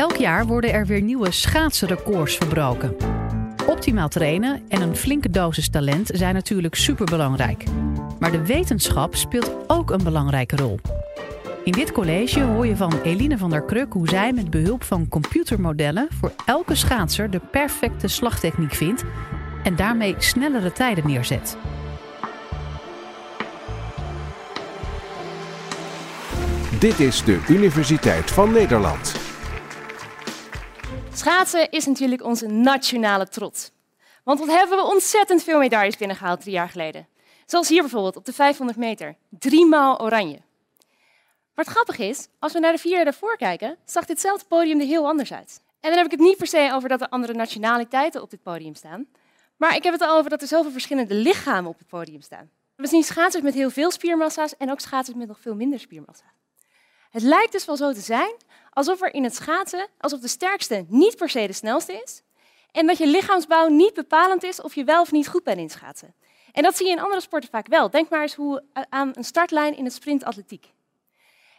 Elk jaar worden er weer nieuwe schaatsenrecords verbroken. Optimaal trainen en een flinke dosis talent zijn natuurlijk superbelangrijk. Maar de wetenschap speelt ook een belangrijke rol. In dit college hoor je van Eline van der Kruk hoe zij met behulp van computermodellen voor elke schaatser de perfecte slagtechniek vindt en daarmee snellere tijden neerzet. Dit is de Universiteit van Nederland. Schaatsen is natuurlijk onze nationale trots. Want wat hebben we ontzettend veel medailles binnengehaald drie jaar geleden. Zoals hier bijvoorbeeld op de 500 meter. Driemaal oranje. Maar het grappige is, als we naar de vier jaar daarvoor kijken, zag ditzelfde podium er heel anders uit. En dan heb ik het niet per se over dat er andere nationaliteiten op dit podium staan. Maar ik heb het al over dat er zoveel verschillende lichamen op het podium staan. We zien schaatsers met heel veel spiermassa's en ook schaatsers met nog veel minder spiermassa. Het lijkt dus wel zo te zijn alsof er in het schaatsen, alsof de sterkste niet per se de snelste is. En dat je lichaamsbouw niet bepalend is of je wel of niet goed bent in schaatsen. En dat zie je in andere sporten vaak wel. Denk maar eens hoe, aan een startlijn in het sprintatletiek.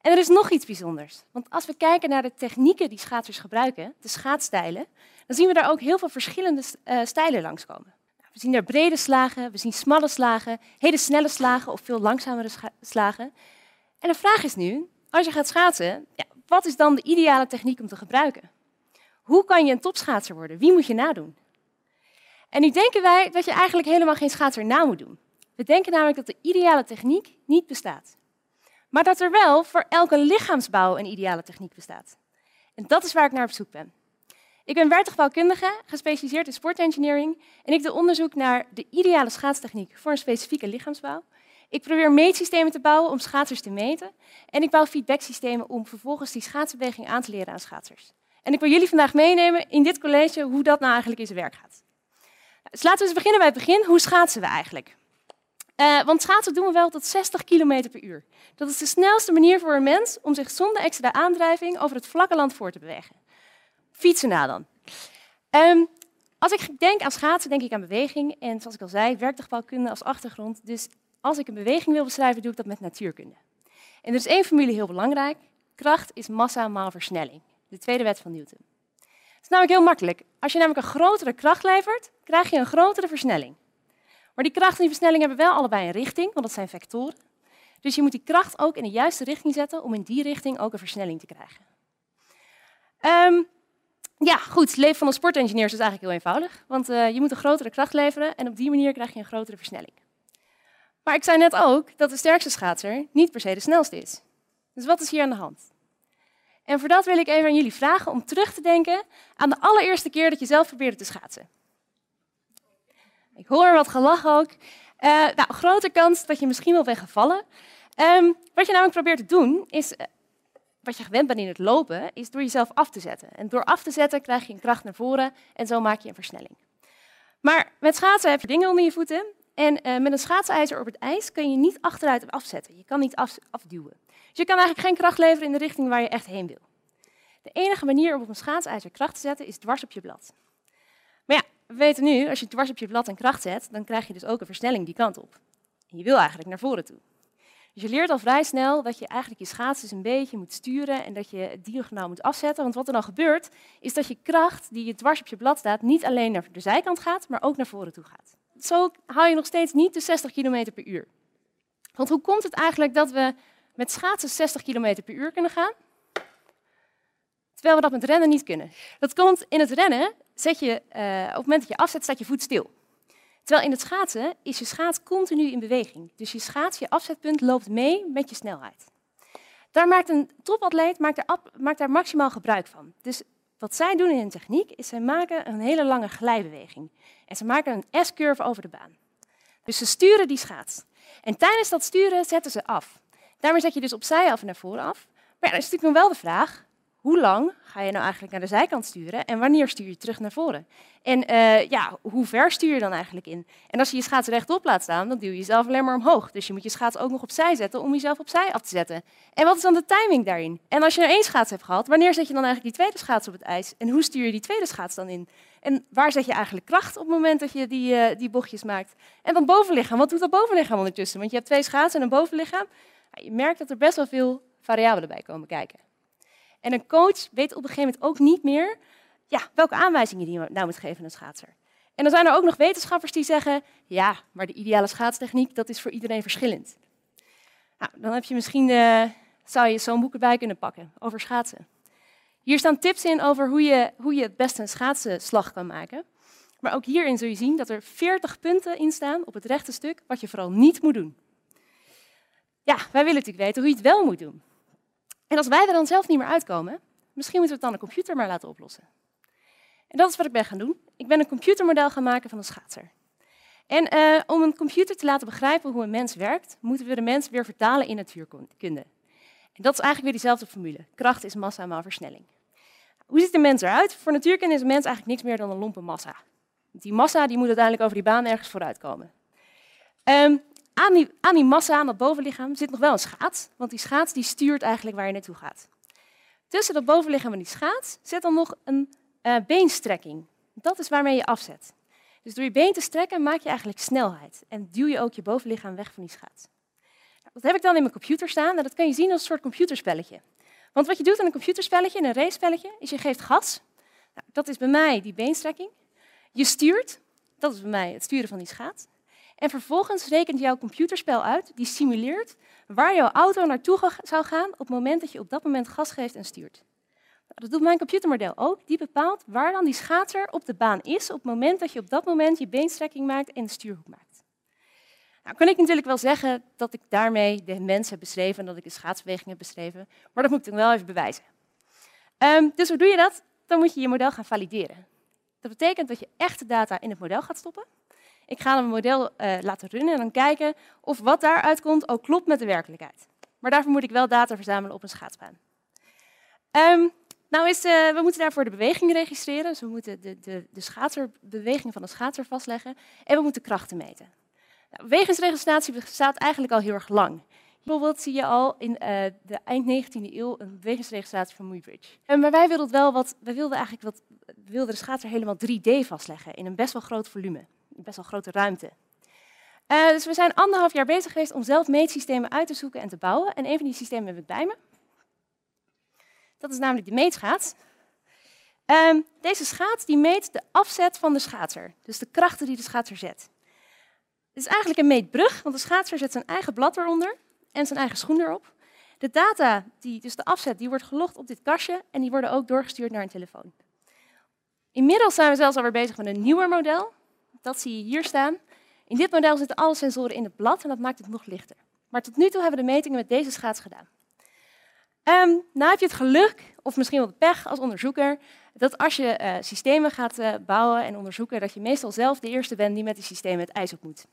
En er is nog iets bijzonders. Want als we kijken naar de technieken die schaatsers gebruiken, de schaatsstijlen, dan zien we daar ook heel veel verschillende uh, stijlen langskomen. Nou, we zien daar brede slagen, we zien smalle slagen, hele snelle slagen of veel langzamere slagen. En de vraag is nu, als je gaat schaatsen, ja, wat is dan de ideale techniek om te gebruiken? Hoe kan je een topschaatser worden? Wie moet je nadoen? En nu denken wij dat je eigenlijk helemaal geen schaatser na moet doen. We denken namelijk dat de ideale techniek niet bestaat. Maar dat er wel voor elke lichaamsbouw een ideale techniek bestaat. En dat is waar ik naar op zoek ben. Ik ben werktuigbouwkundige, gespecialiseerd in sportengineering en ik doe onderzoek naar de ideale schaatstechniek voor een specifieke lichaamsbouw. Ik probeer meetsystemen te bouwen om schaatsers te meten en ik bouw feedbacksystemen om vervolgens die schaatsbeweging aan te leren aan schaatsers. En ik wil jullie vandaag meenemen in dit college hoe dat nou eigenlijk in zijn werk gaat. Dus laten we eens beginnen bij het begin. Hoe schaatsen we eigenlijk? Uh, want schaatsen doen we wel tot 60 km per uur. Dat is de snelste manier voor een mens om zich zonder extra aandrijving over het vlakke land voor te bewegen. Fietsen na dan. Um, als ik denk aan schaatsen, denk ik aan beweging. En zoals ik al zei, werktuigbouwkunde als achtergrond. Dus als ik een beweging wil beschrijven, doe ik dat met natuurkunde. En er is één formule heel belangrijk. Kracht is massa maal versnelling. De tweede wet van Newton. Het is namelijk heel makkelijk. Als je namelijk een grotere kracht levert, krijg je een grotere versnelling. Maar die kracht en die versnelling hebben wel allebei een richting, want dat zijn vectoren. Dus je moet die kracht ook in de juiste richting zetten om in die richting ook een versnelling te krijgen. Um, ja, goed. Het leven van een sportengineer is eigenlijk heel eenvoudig. Want uh, je moet een grotere kracht leveren en op die manier krijg je een grotere versnelling. Maar ik zei net ook dat de sterkste schaatser niet per se de snelste is. Dus wat is hier aan de hand? En voor dat wil ik even aan jullie vragen om terug te denken aan de allereerste keer dat je zelf probeerde te schaatsen. Ik hoor wat gelach ook. Uh, nou, grote kans dat je misschien wel bent gevallen. Um, wat je namelijk probeert te doen, is uh, wat je gewend bent in het lopen, is door jezelf af te zetten. En door af te zetten krijg je een kracht naar voren en zo maak je een versnelling. Maar met schaatsen heb je dingen onder je voeten. En uh, met een schaatsijzer op het ijs kun je niet achteruit afzetten. Je kan niet af, afduwen. Dus je kan eigenlijk geen kracht leveren in de richting waar je echt heen wil. De enige manier om op een schaatsijzer kracht te zetten is dwars op je blad. Maar ja, we weten nu, als je dwars op je blad een kracht zet, dan krijg je dus ook een versnelling die kant op. En je wil eigenlijk naar voren toe. Dus je leert al vrij snel dat je eigenlijk je schaatsers een beetje moet sturen en dat je het diagonaal moet afzetten. Want wat er dan gebeurt, is dat je kracht die je dwars op je blad staat, niet alleen naar de zijkant gaat, maar ook naar voren toe gaat. Zo haal je nog steeds niet de 60 km per uur. Want hoe komt het eigenlijk dat we met schaatsen 60 km per uur kunnen gaan, terwijl we dat met rennen niet kunnen? Dat komt in het rennen, zet je, uh, op het moment dat je afzet, staat je voet stil. Terwijl in het schaatsen is je schaats continu in beweging. Dus je schaats, je afzetpunt, loopt mee met je snelheid. Daar maakt een topatleet maakt maakt daar maximaal gebruik van. Dus wat zij doen in hun techniek, is zij maken een hele lange glijbeweging. En ze maken een S-curve over de baan. Dus ze sturen die schaats. En tijdens dat sturen zetten ze af. Daarmee zet je dus opzij af en naar voren af. Maar ja, is natuurlijk nog wel de vraag, hoe lang ga je nou eigenlijk naar de zijkant sturen en wanneer stuur je terug naar voren? En uh, ja, hoe ver stuur je dan eigenlijk in? En als je je schaats rechtop laat staan, dan duw je jezelf alleen maar omhoog. Dus je moet je schaats ook nog opzij zetten om jezelf opzij af te zetten. En wat is dan de timing daarin? En als je er één schaats hebt gehad, wanneer zet je dan eigenlijk die tweede schaats op het ijs? En hoe stuur je die tweede schaats dan in? En waar zet je eigenlijk kracht op het moment dat je die, uh, die bochtjes maakt? En dan bovenlichaam. Wat doet dat bovenlichaam ondertussen? Want je hebt twee schaatsen en een bovenlichaam. Je merkt dat er best wel veel variabelen bij komen kijken. En een coach weet op een gegeven moment ook niet meer ja, welke aanwijzingen die je nou moet geven aan een schaatser. En dan zijn er ook nog wetenschappers die zeggen, ja, maar de ideale schaatstechniek, dat is voor iedereen verschillend. Nou, dan heb je misschien, uh, zou je zo'n boek erbij kunnen pakken over schaatsen. Hier staan tips in over hoe je, hoe je het beste een schaatsenslag kan maken. Maar ook hierin zul je zien dat er 40 punten in staan op het rechte stuk, wat je vooral niet moet doen. Ja, wij willen natuurlijk weten hoe je het wel moet doen. En als wij er dan zelf niet meer uitkomen, misschien moeten we het dan een computer maar laten oplossen. En dat is wat ik ben gaan doen. Ik ben een computermodel gaan maken van een schaatser. En uh, om een computer te laten begrijpen hoe een mens werkt, moeten we de mens weer vertalen in natuurkunde. En dat is eigenlijk weer diezelfde formule. Kracht is massa maal versnelling. Hoe ziet een mens eruit? Voor natuurkunde is een mens eigenlijk niks meer dan een lompe massa. Die massa die moet uiteindelijk over die baan ergens vooruit komen. Um, aan, die, aan massa, aan dat bovenlichaam, zit nog wel een schaats. Want die schaats die stuurt eigenlijk waar je naartoe gaat. Tussen dat bovenlichaam en die schaats zit dan nog een uh, beenstrekking. Dat is waarmee je afzet. Dus door je been te strekken maak je eigenlijk snelheid. En duw je ook je bovenlichaam weg van die schaats. Nou, dat heb ik dan in mijn computer staan. En dat kan je zien als een soort computerspelletje. Want wat je doet aan een computerspelletje, een race-spelletje, is je geeft gas. Nou, dat is bij mij die beenstrekking. Je stuurt, dat is bij mij het sturen van die schaats. En vervolgens rekent jouw computerspel uit, die simuleert waar jouw auto naartoe zou gaan op het moment dat je op dat moment gas geeft en stuurt. Nou, dat doet mijn computermodel ook. Die bepaalt waar dan die schaatser op de baan is op het moment dat je op dat moment je beenstrekking maakt en de stuurhoek maakt. Nou, kan ik natuurlijk wel zeggen dat ik daarmee de mens heb beschreven en dat ik de schaatsbeweging heb beschreven, maar dat moet ik dan wel even bewijzen. Um, dus hoe doe je dat? Dan moet je je model gaan valideren. Dat betekent dat je echte data in het model gaat stoppen. Ik ga een model uh, laten runnen en dan kijken of wat daaruit komt ook klopt met de werkelijkheid. Maar daarvoor moet ik wel data verzamelen op een schaatsbaan. Um, nou is, uh, we moeten daarvoor de beweging registreren. Dus we moeten de, de, de van de schaatser vastleggen. En we moeten krachten meten. Nou, bewegingsregistratie bestaat eigenlijk al heel erg lang. Bijvoorbeeld zie je al in uh, de eind 19e eeuw een bewegingsregistratie van Muybridge. En maar wij wilden wel wat, wij wilden eigenlijk wat, wilden de schaatser helemaal 3D vastleggen in een best wel groot volume, best wel grote ruimte. Uh, dus we zijn anderhalf jaar bezig geweest om zelf meetsystemen uit te zoeken en te bouwen. En een van die systemen heb ik bij me. Dat is namelijk de meetschaats. Um, deze schaats die meet de afzet van de schaatser, dus de krachten die de schaatser zet. Het is eigenlijk een meetbrug, want de schaatser zet zijn eigen blad eronder en zijn eigen schoen erop. De data, die, dus de afzet, die wordt gelogd op dit kastje en die worden ook doorgestuurd naar een telefoon. Inmiddels zijn we zelfs alweer bezig met een nieuwer model. Dat zie je hier staan. In dit model zitten alle sensoren in het blad en dat maakt het nog lichter. Maar tot nu toe hebben we de metingen met deze schaats gedaan. Um, nou heb je het geluk, of misschien wel de pech als onderzoeker, dat als je uh, systemen gaat uh, bouwen en onderzoeken, dat je meestal zelf de eerste bent die met die systemen het ijs op moet.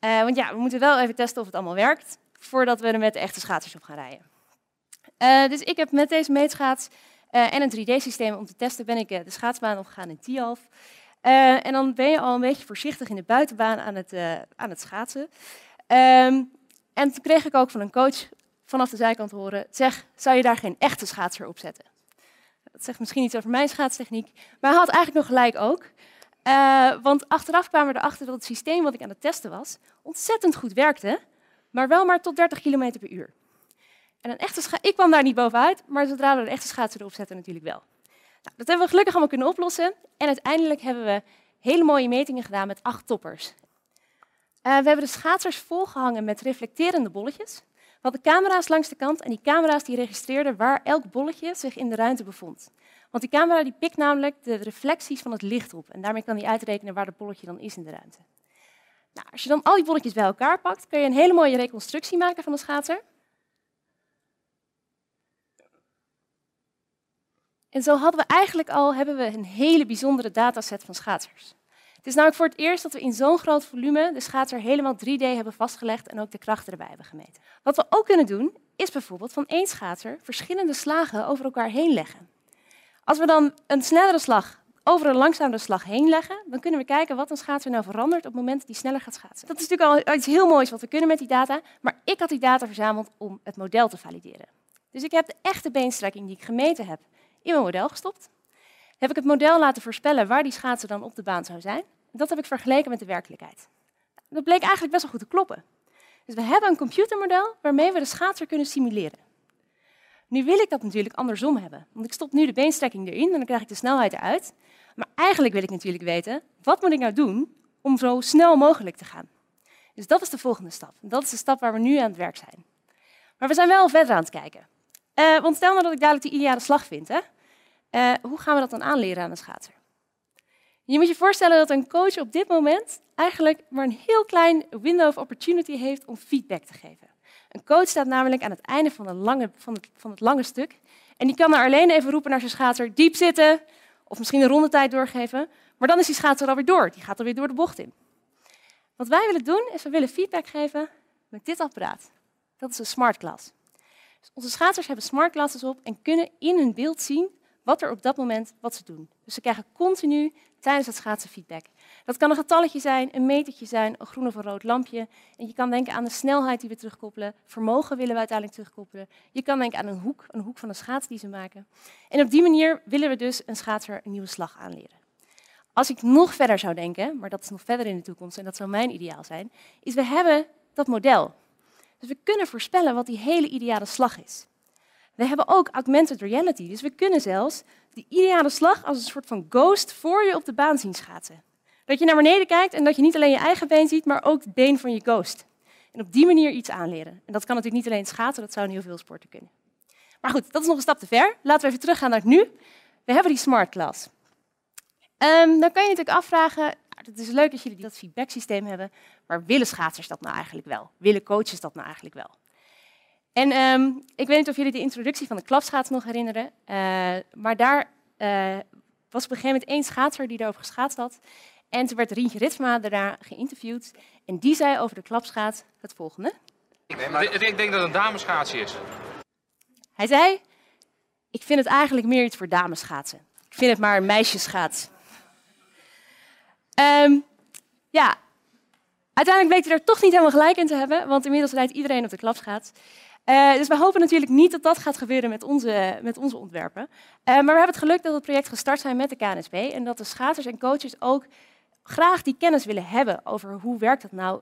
Uh, want ja, we moeten wel even testen of het allemaal werkt, voordat we er met de echte schaatsers op gaan rijden. dus ik heb met deze meetschaats en een 3D-systeem om te testen, ben ik de schaatsbaan opgegaan in Tialf. En dan ben je al een beetje voorzichtig in de buitenbaan aan het, aan het schaatsen. Um, en toen kreeg ik ook van een coach vanaf de zijkant horen, zeg, zou je daar geen echte schaatser op zetten? Dat zegt misschien iets over mijn schaatstechniek, maar hij had eigenlijk nog gelijk ook. Uh, want achteraf kwamen we erachter dat het systeem wat ik aan het testen was, ontzettend goed werkte, maar wel maar tot 30 km per uur. En een echte ik kwam daar niet bovenuit, maar zodra we een echte schaatser erop zetten natuurlijk wel. Dat hebben we gelukkig allemaal kunnen oplossen. En uiteindelijk hebben we hele mooie metingen gedaan met acht toppers. Uh, we hebben de schaatsers volgehangen met reflecterende bolletjes. We hadden camera's langs de kant en die camera's die registreerden waar elk bolletje zich in de ruimte bevond. Want die camera die pikt namelijk de reflecties van het licht op en daarmee kan die uitrekenen waar het bolletje dan is in de ruimte. Nou, als je dan al die bolletjes bij elkaar pakt, kun je een hele mooie reconstructie maken van de schaatser. En zo hadden we eigenlijk al hebben we een hele bijzondere dataset van schaatsers. Het is namelijk voor het eerst dat we in zo'n groot volume de schaatser helemaal 3D hebben vastgelegd en ook de krachten erbij hebben gemeten. Wat we ook kunnen doen, is bijvoorbeeld van één schaatser verschillende slagen over elkaar heen leggen. Als we dan een snellere slag over een langzamere slag heen leggen, dan kunnen we kijken wat een schaatser nou verandert op het moment dat sneller gaat schaatsen. Dat is natuurlijk al iets heel moois wat we kunnen met die data, maar ik had die data verzameld om het model te valideren. Dus ik heb de echte beenstrekking die ik gemeten heb in mijn model gestopt heb ik het model laten voorspellen waar die schaatser dan op de baan zou zijn. Dat heb ik vergeleken met de werkelijkheid. Dat bleek eigenlijk best wel goed te kloppen. Dus we hebben een computermodel waarmee we de schaatser kunnen simuleren. Nu wil ik dat natuurlijk andersom hebben. Want ik stop nu de beenstrekking erin en dan krijg ik de snelheid eruit. Maar eigenlijk wil ik natuurlijk weten, wat moet ik nou doen om zo snel mogelijk te gaan? Dus dat is de volgende stap. Dat is de stap waar we nu aan het werk zijn. Maar we zijn wel verder aan het kijken. Uh, want stel nou dat ik dadelijk die ideale slag vind. Hè? Uh, hoe gaan we dat dan aanleren aan een schaatser? Je moet je voorstellen dat een coach op dit moment eigenlijk maar een heel klein window of opportunity heeft om feedback te geven. Een coach staat namelijk aan het einde van, lange, van, het, van het lange stuk. En die kan er alleen even roepen naar zijn schaatser, diep zitten. Of misschien een rondetijd doorgeven. Maar dan is die schaatser alweer door. Die gaat alweer door de bocht in. Wat wij willen doen, is we willen feedback geven met dit apparaat. Dat is een smart class. Dus onze schaatsers hebben smart glasses op en kunnen in hun beeld zien wat er op dat moment wat ze doen. Dus ze krijgen continu tijdens het schaatsen feedback. Dat kan een getalletje zijn, een metertje zijn, een groen of een rood lampje. En je kan denken aan de snelheid die we terugkoppelen. Vermogen willen we uiteindelijk terugkoppelen. Je kan denken aan een hoek, een hoek van een schaats die ze maken. En op die manier willen we dus een schaatser een nieuwe slag aanleren. Als ik nog verder zou denken, maar dat is nog verder in de toekomst en dat zou mijn ideaal zijn, is we hebben dat model. Dus we kunnen voorspellen wat die hele ideale slag is. We hebben ook augmented reality, dus we kunnen zelfs die ideale slag als een soort van ghost voor je op de baan zien schaatsen. Dat je naar beneden kijkt en dat je niet alleen je eigen been ziet, maar ook het been van je ghost. En op die manier iets aanleren. En dat kan natuurlijk niet alleen schaatsen, dat zou in heel veel sporten kunnen. Maar goed, dat is nog een stap te ver. Laten we even teruggaan naar het nu. We hebben die smart class. Um, dan kan je natuurlijk afvragen, het is leuk dat jullie dat feedback-systeem hebben, maar willen schaatsers dat nou eigenlijk wel? Willen coaches dat nou eigenlijk wel? En um, ik weet niet of jullie de introductie van de klapschaats nog herinneren, uh, maar daar uh, was op een gegeven moment één schaatser die daarover geschaatst had. En toen werd Rientje Ritsma daarna geïnterviewd en die zei over de klapschaats het volgende. Ik denk dat het een dameschaatsie is. Hij zei, ik vind het eigenlijk meer iets voor dameschaatsen. Ik vind het maar een meisjeschaats. Um, ja, uiteindelijk bleek hij er toch niet helemaal gelijk in te hebben, want inmiddels rijdt iedereen op de klapschaats. Uh, dus we hopen natuurlijk niet dat dat gaat gebeuren met onze, met onze ontwerpen. Uh, maar we hebben het geluk dat het project gestart zijn met de KNSB en dat de schaatsers en coaches ook graag die kennis willen hebben over hoe werkt dat nou,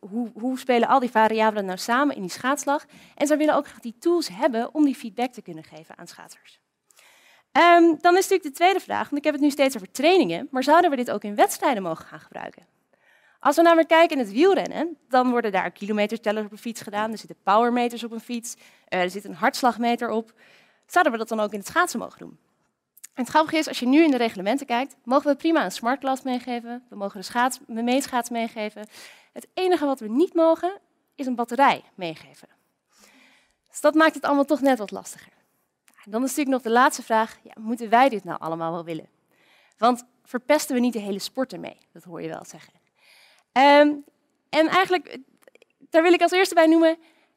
hoe, hoe spelen al die variabelen nou samen in die schaatslag. En ze willen ook graag die tools hebben om die feedback te kunnen geven aan schaatsers. Um, dan is natuurlijk de tweede vraag, want ik heb het nu steeds over trainingen, maar zouden we dit ook in wedstrijden mogen gaan gebruiken? Als we namelijk kijken in het wielrennen, dan worden daar kilometertellers op een fiets gedaan, er zitten powermeters op een fiets, uh, er zit een hartslagmeter op. Zouden we dat dan ook in het schaatsen mogen doen? En het grappige is, als je nu in de reglementen kijkt, mogen we prima een smartclass meegeven, we mogen de, schaats, meegeven. Het enige wat we niet mogen, is een batterij meegeven. Dus dat maakt het allemaal toch net wat lastiger. Dan is natuurlijk nog de laatste vraag, ja, moeten wij dit nou allemaal wel willen? Want verpesten we niet de hele sport ermee? Dat hoor je wel zeggen. Um, en eigenlijk, daar wil ik als eerste bij noemen,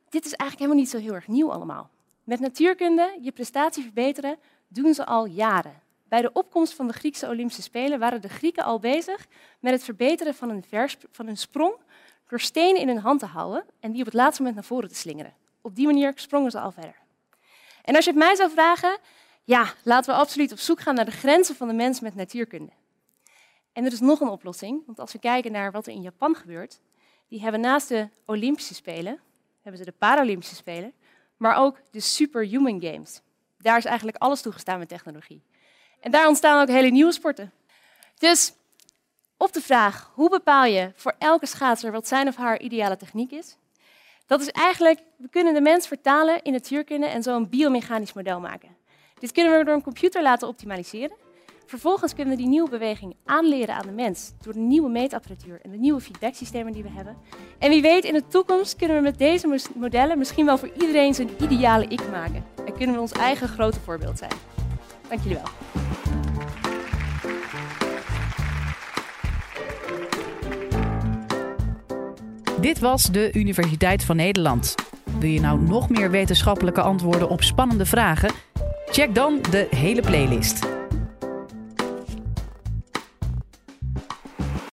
dit is eigenlijk helemaal niet zo heel erg nieuw allemaal. Met natuurkunde je prestatie verbeteren doen ze al jaren. Bij de opkomst van de Griekse Olympische Spelen waren de Grieken al bezig met het verbeteren van een, van een sprong door stenen in hun hand te houden en die op het laatste moment naar voren te slingeren. Op die manier sprongen ze al verder. En als je het mij zou vragen, ja, laten we absoluut op zoek gaan naar de grenzen van de mens met natuurkunde. En er is nog een oplossing, want als we kijken naar wat er in Japan gebeurt, die hebben naast de Olympische Spelen, hebben ze de Paralympische Spelen, maar ook de Superhuman Games. Daar is eigenlijk alles toegestaan met technologie. En daar ontstaan ook hele nieuwe sporten. Dus op de vraag, hoe bepaal je voor elke schaatser wat zijn of haar ideale techniek is? Dat is eigenlijk, we kunnen de mens vertalen in natuurkunde en zo een biomechanisch model maken. Dit kunnen we door een computer laten optimaliseren. Vervolgens kunnen we die nieuwe beweging aanleren aan de mens door de nieuwe meetapparatuur en de nieuwe feedbacksystemen die we hebben. En wie weet, in de toekomst kunnen we met deze modellen misschien wel voor iedereen zijn ideale ik maken. En kunnen we ons eigen grote voorbeeld zijn. Dank jullie wel. Dit was de Universiteit van Nederland. Wil je nou nog meer wetenschappelijke antwoorden op spannende vragen? Check dan de hele playlist.